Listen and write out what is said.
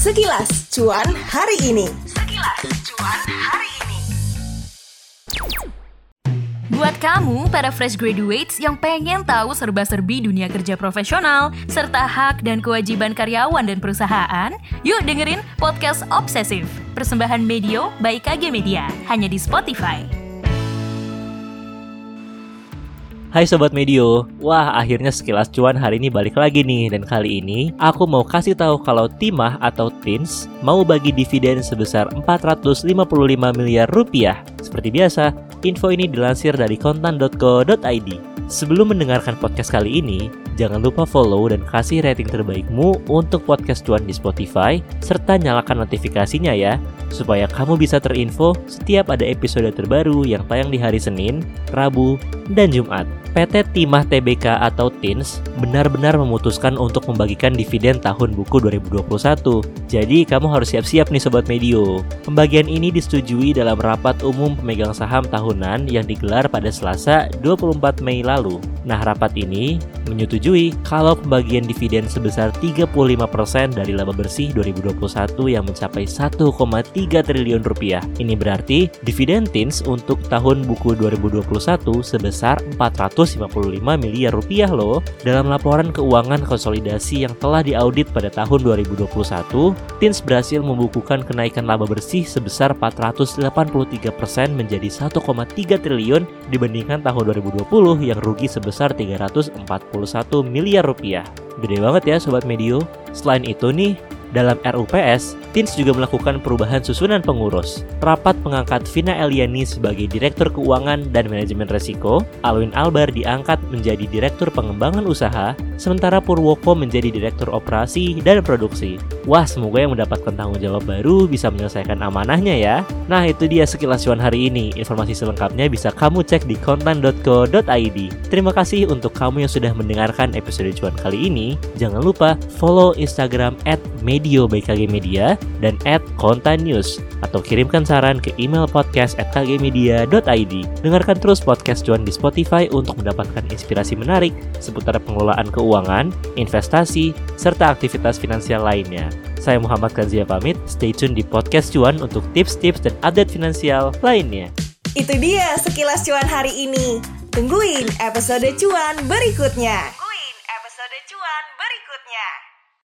Sekilas cuan hari ini. Sekilas cuan hari ini. Buat kamu, para fresh graduates yang pengen tahu serba-serbi dunia kerja profesional, serta hak dan kewajiban karyawan dan perusahaan, yuk dengerin Podcast Obsesif, persembahan Medio by KG Media, hanya di Spotify. Hai Sobat Medio, wah akhirnya sekilas cuan hari ini balik lagi nih. Dan kali ini aku mau kasih tahu kalau Timah atau Tins mau bagi dividen sebesar 455 miliar rupiah. Seperti biasa, info ini dilansir dari kontan.co.id Sebelum mendengarkan podcast kali ini, jangan lupa follow dan kasih rating terbaikmu untuk podcast cuan di Spotify Serta nyalakan notifikasinya ya Supaya kamu bisa terinfo setiap ada episode terbaru yang tayang di hari Senin, Rabu, dan Jumat PT Timah TBK atau TINS benar-benar memutuskan untuk membagikan dividen tahun buku 2021. Jadi kamu harus siap-siap nih Sobat Medio. Pembagian ini disetujui dalam rapat umum pemegang saham tahunan yang digelar pada Selasa 24 Mei lalu. Nah rapat ini menyetujui kalau pembagian dividen sebesar 35% dari laba bersih 2021 yang mencapai 1,3 triliun rupiah. Ini berarti dividen TINS untuk tahun buku 2021 sebesar 400 155 miliar rupiah loh. Dalam laporan keuangan konsolidasi yang telah diaudit pada tahun 2021, Tins berhasil membukukan kenaikan laba bersih sebesar 483% menjadi 1,3 triliun dibandingkan tahun 2020 yang rugi sebesar 341 miliar rupiah. Gede banget ya Sobat Medio. Selain itu nih, dalam RUPS, Tins juga melakukan perubahan susunan pengurus. Rapat mengangkat Vina Eliani sebagai Direktur Keuangan dan Manajemen Resiko, Alwin Albar diangkat menjadi Direktur Pengembangan Usaha, sementara Purwoko menjadi Direktur Operasi dan Produksi. Wah, semoga yang mendapatkan tanggung jawab baru bisa menyelesaikan amanahnya ya. Nah, itu dia sekilas cuan hari ini. Informasi selengkapnya bisa kamu cek di kontan.co.id. Terima kasih untuk kamu yang sudah mendengarkan episode cuan kali ini. Jangan lupa follow Instagram at Media dan at Kontan News atau kirimkan saran ke email podcast at. Dengarkan terus podcast Cuan di Spotify untuk mendapatkan inspirasi menarik seputar pengelolaan keuangan, investasi, serta aktivitas finansial lainnya. Saya Muhammad Kanzia pamit, stay tune di podcast Cuan untuk tips-tips dan update finansial lainnya. Itu dia sekilas cuan hari ini. Tungguin episode cuan berikutnya.